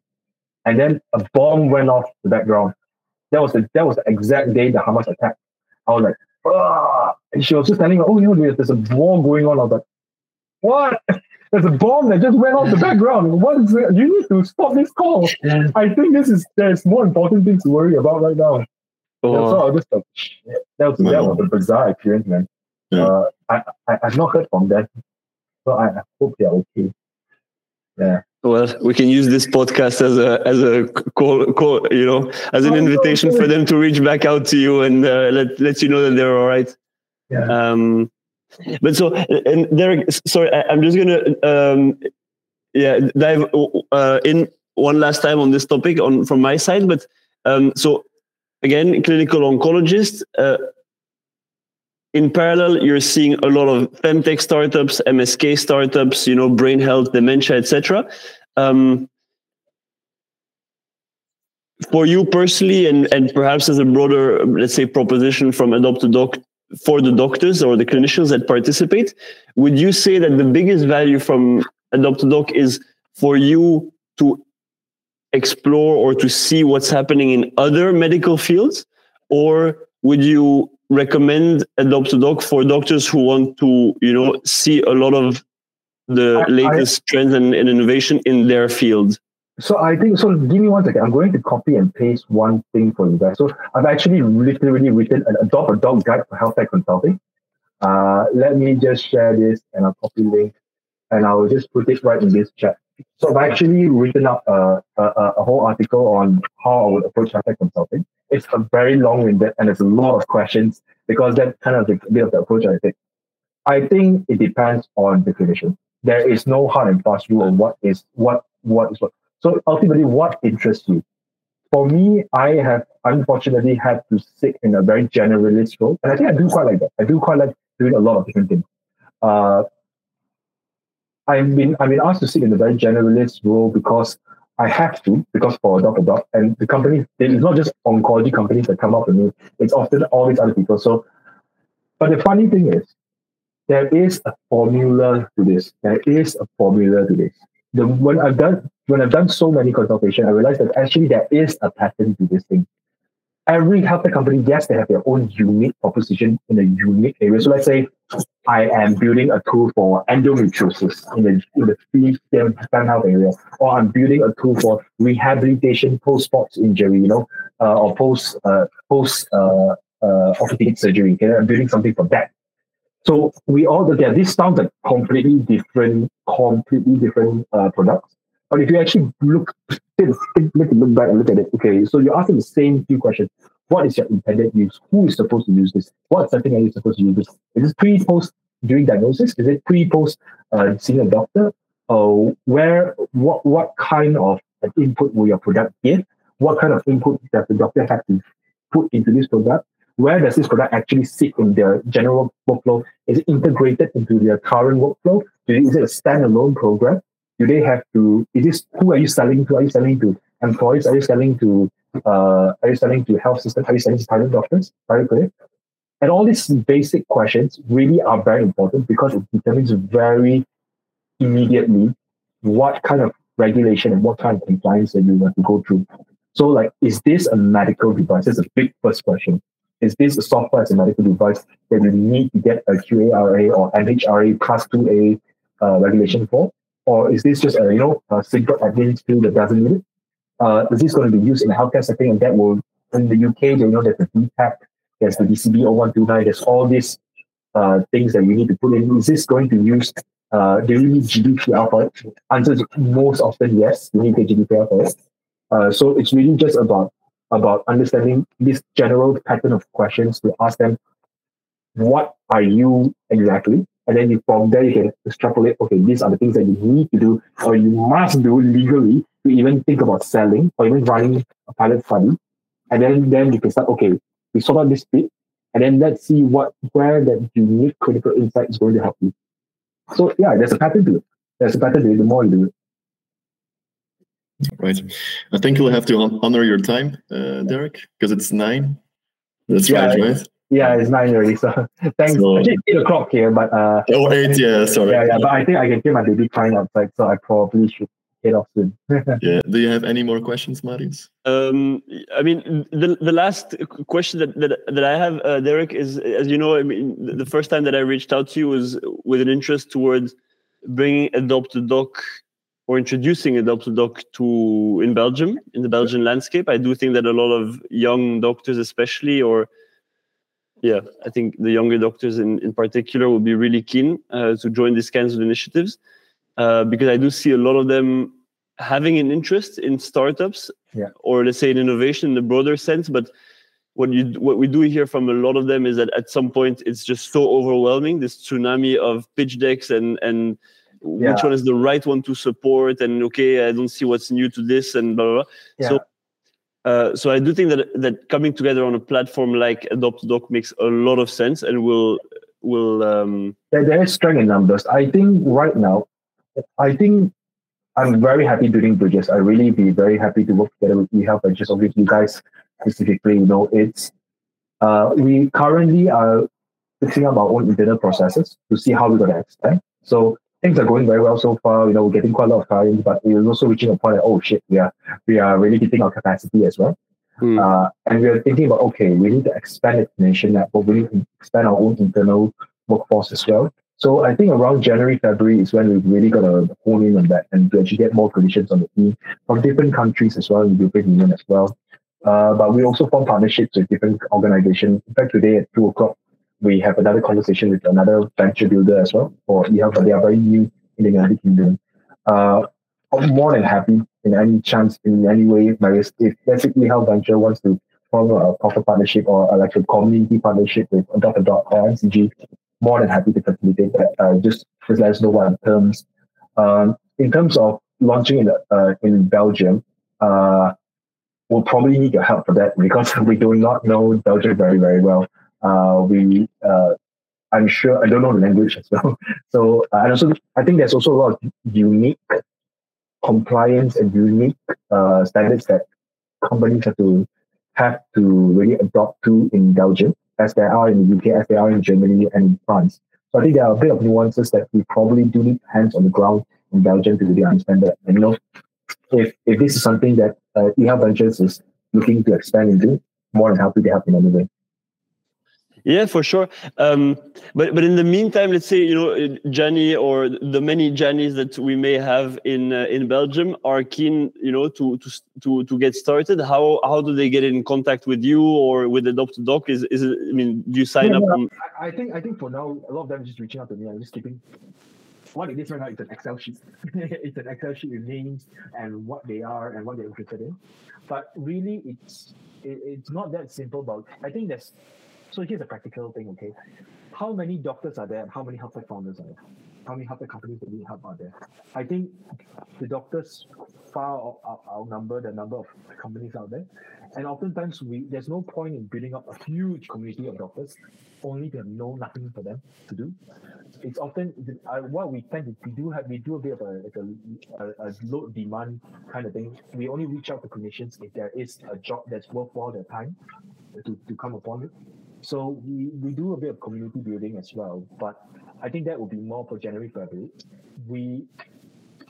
and then a bomb went off the background. That was the that was the exact day the Hamas attack. I was like, ah! and she was just telling me, oh, you know, there's, a war going on. I was like, what? (laughs) There's a bomb that just went off the background. What is it? You need to stop this call. I think this is there's more important things to worry about right now. Yeah, so I just like, that was that was a bizarre experience, man. Yeah. Uh, I, I I've not heard from them, so I, I hope they're okay. Yeah. Well, we can use this podcast as a as a call, call you know, as an Oh, invitation no, for them to reach back out to you and uh, let let you know that they're all right. Yeah. Um, but so and Derrick, sorry, I, I'm just gonna um, yeah dive uh, in one last time on this topic on from my side. But um, so again, clinical oncologist. Uh, in parallel, you're seeing a lot of femtech startups, MSK startups, you know, brain health, dementia, etc. Um, for you personally, and and perhaps as a broader, let's say, proposition from Adopt a Doc for the doctors or the clinicians that participate, would you say that the biggest value from Adopt a Doc is for you to explore or to see what's happening in other medical fields, or would you recommend Adopt a Doc for doctors who want to, you know, see a lot of the I- I- latest trends and, and innovation in their field? So I think so. Give me one second. I'm going to copy and paste one thing for you guys. So I've actually literally written an Adopt a Doc guide for health tech consulting. Uh, let me just share this and I'll copy link and I'll just put it right in this chat. So I've actually written up a, a, a whole article on how I would approach tech consulting. It's a very long-winded and there's a lot of questions because that kind of the bit of the approach I take. I think it depends on the clinician. There is no hard and fast rule on what is what what is what. So ultimately, what interests you? For me, I have unfortunately had to sit in a very generalist role, and I think I do quite like that. I do quite like doing a lot of different things. Uh, I've been I've been asked to sit in a very generalist role because I have to because for Adopt a Doc and the company it's not just oncology companies that come up with me. It's often all these other people. So, but the funny thing is, there is a formula to this. There is a formula to this. The when I've done when I've done so many consultation, I realized that actually there is a pattern to this thing. Every healthcare company, yes, they have their own unique proposition in a unique area. So let's say I am building a tool for endometriosis in the in the free stem health area, or I'm building a tool for rehabilitation post sports injury, you know, uh, or post uh, post uh, uh, orthopedic surgery. Okay, I'm building something for that. So we all look at this sounds like completely different, completely different uh, products. But if you actually look, (laughs) look, look back and look at it, okay, so you're asking the same few questions. What is your intended use? Who is supposed to use this? What setting are you supposed to use this? Is this pre, post during diagnosis? Is it pre, post uh, seeing a doctor? Uh, where, what, what kind of input will your product give? What kind of input does the doctor have to put into this product? Where does this product actually sit in their general workflow? Is it integrated into their current workflow? Is it a standalone program? Do they have to? Is this who are you selling to? Are you selling to employees? Are you selling to? Uh, are you selling to health system? Are you selling to private doctors? Private clinic? And all these basic questions really are very important because it determines very immediately what kind of regulation and what kind of compliance that you have to go through. So, like, is this a medical device? That's a big first question. Is this a software as a medical device that you need to get a QARA or MHRA Class 2A uh, regulation for? Or is this just a, you know, a single admin tool that doesn't need it? Uh, is this going to be used in a healthcare setting and that will, in the UK, you know, there's the DTAC, there's the DCB 0129, there's all these uh, things that you need to put in. Is this going to use, uh, do you need GDPR for it? Answer most often yes, you need GDPR for it. Uh, so it's really just about about understanding this general pattern of questions to ask them, what are you exactly? And then you, from there you can extrapolate, okay, these are the things that you need to do or you must do legally to even think about selling or even running a pilot study. And then, then you can start, okay, we sort out this bit, and then let's see what where that unique critical insight is going to help you. So yeah, there's a pattern to it. There's a pattern to it. The more you do it. Right. I think we'll have to honor your time, uh, Derrick, because it's nine. That's Yeah. right, right? Yeah, it's nine already. So (laughs) thanks. So- Actually, it's eight o'clock here, but uh, Oh, eight, yeah, sorry. yeah, yeah. But I think I can hear my baby crying outside, so I probably should head off soon. (laughs) Yeah. Do you have any more questions, Marius? Um, I mean, the the last question that that, that I have, uh, Derrick, is as you know, I mean, the- the first time that I reached out to you was with an interest towards bringing Adopt a Doc or introducing Adopt a Doc to in Belgium in the Belgian landscape. I do think that a lot of young doctors, especially, or yeah, I think the younger doctors in in particular, will be really keen uh, to join these kinds of initiatives. uh, because I do see a lot of them having an interest in startups, Yeah. or let's say in innovation in the broader sense. But what you what we do hear from a lot of them is that at some point it's just so overwhelming this tsunami of pitch decks and and Yeah. which one is the right one to support and okay I don't see what's new to this and blah blah. blah. Yeah. So uh, so I do think that that coming together on a platform like Adopt Doc makes a lot of sense and will will um, there, there is strength in numbers. I think right now, I think I'm very happy doing bridges. I really be very happy to work together with eHealth and just with you guys specifically. You know, it's uh, we currently are fixing up our own internal processes to see how we're going to expand. So things are going very well so far. You know, we're getting quite a lot of clients, but we're also reaching a point that oh shit, we are we are really hitting our capacity as well. Hmm. Uh, and we're thinking about okay, we need to expand the nation network. We need to expand our own internal workforce as well. So I think around January, February is when we're really got to hone in on that and to actually get more clinicians on the team from different countries as well, in the European Union as well. Uh, but we also form partnerships with different organizations. In fact, today at two o'clock, we have another conversation with another venture builder as well for eHealth, but they are very new in the United Kingdom. Uh, I'm more than happy in any chance, in any way, Marius, if basically Health Venture wants to form a proper partnership or like a community partnership with Dot Dot or MCG, more than happy to facilitate that. Uh, just, just let us know what terms. Um, in terms of launching in, uh, in Belgium, uh, we'll probably need your help for that because (laughs) we do not know Belgium very, very well. Uh, we, uh, I'm sure, I don't know the language as well. (laughs) So, uh, and also, I think there's also a lot of unique compliance and unique uh, standards that companies have to have to really adopt to in Belgium, as there are in the UK, as there are in Germany and in France. So I think there are a bit of nuances that we probably do need hands on the ground in Belgium to really understand that. And you know, if if this is something that uh, eHealth Ventures is looking to expand into, more than happy to help in any way. Yeah, for sure. Um, but but in the meantime, let's say you know Jenny or the many Giannis that we may have in uh, in Belgium are keen, you know, to to to to get started. How how do they get in contact with you or with Adopt a Doc? Is is it, I mean, do you sign Yeah, up? yeah. On, I, I think I think for now, a lot of them are just reaching out to me. I'm just keeping what it is right now. It's an Excel sheet. (laughs) it's an Excel sheet with names and what they are and what they're interested in. But really, it's it, it's not that simple. But I think there's so here's a practical thing. Okay, how many doctors are there? and How many healthcare founders are there? How many healthcare companies that need help are there? I think the doctors far out- out- outnumber the number of companies out there. And oftentimes, we there's no point in building up a huge community of doctors only to have no nothing for them to do. It's often uh, what we tend to we do have we do a bit of a like a, a, a low demand kind of thing. We only reach out to clinicians if there is a job that's worthwhile their time to, to come upon it. So we, we do a bit of community building as well, but I think that will be more for January, February. We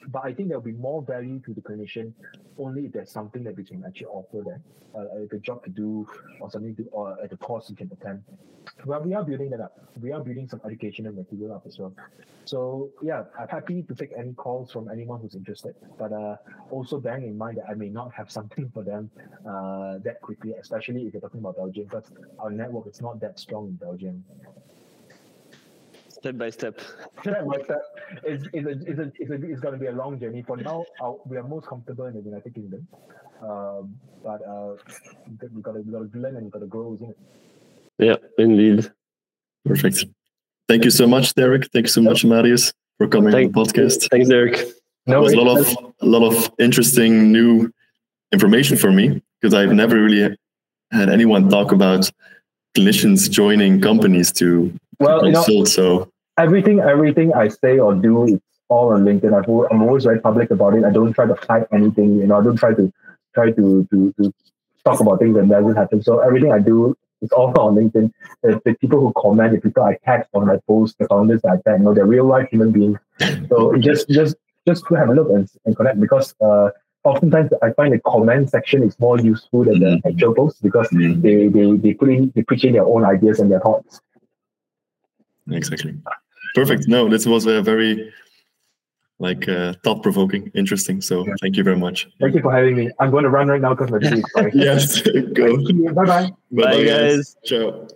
but I think there'll be more value to the clinician only if there's something that we can actually offer them, uh, like a job to do or something to, or at a course you can attend. Well, we are building that up. We are building some educational material up as well. So yeah, I'm happy to take any calls from anyone who's interested, but uh, also bearing in mind that I may not have (laughs) something for them uh, that quickly, especially if you're talking about Belgium, because our network is not that strong in Belgium. Step by step. Step by step, it's, it's, a, it's, a, it's, a, it's going to be a long journey. For now, our, we are most comfortable in the United Kingdom, um, but uh, we got to we got to learn and we got to grow, isn't it? Yeah, indeed. Perfect. Thank you so much, Derrick. Thank you so much, Marius, for coming Thank- on the podcast. Thanks, Derrick. It No, was a lot of a lot of interesting new information for me because I've never really had anyone talk about clinicians joining companies to well, you know, consult. So everything everything I say or do it's all on LinkedIn. I've, I'm always very public about it. I don't try to hide anything. You know, I don't try to try to to, to talk about things that doesn't happen. So everything I do is all (laughs) on LinkedIn. The, the people who comment, the people I tag on my posts, the founders I tag, you know, they're real life human beings. (coughs) So just just just to have a look and, and connect because uh, oftentimes I find the comment section is more useful than the actual post because Mhm. they, they they put in they put in their own ideas and their thoughts. exactly. Perfect. No, this was a very like uh, thought provoking, interesting. So Yeah. thank you very much. Thank you for having me. I'm going to run right now because my day is fine. yes. Go. Bye bye. Bye, guys. Ciao.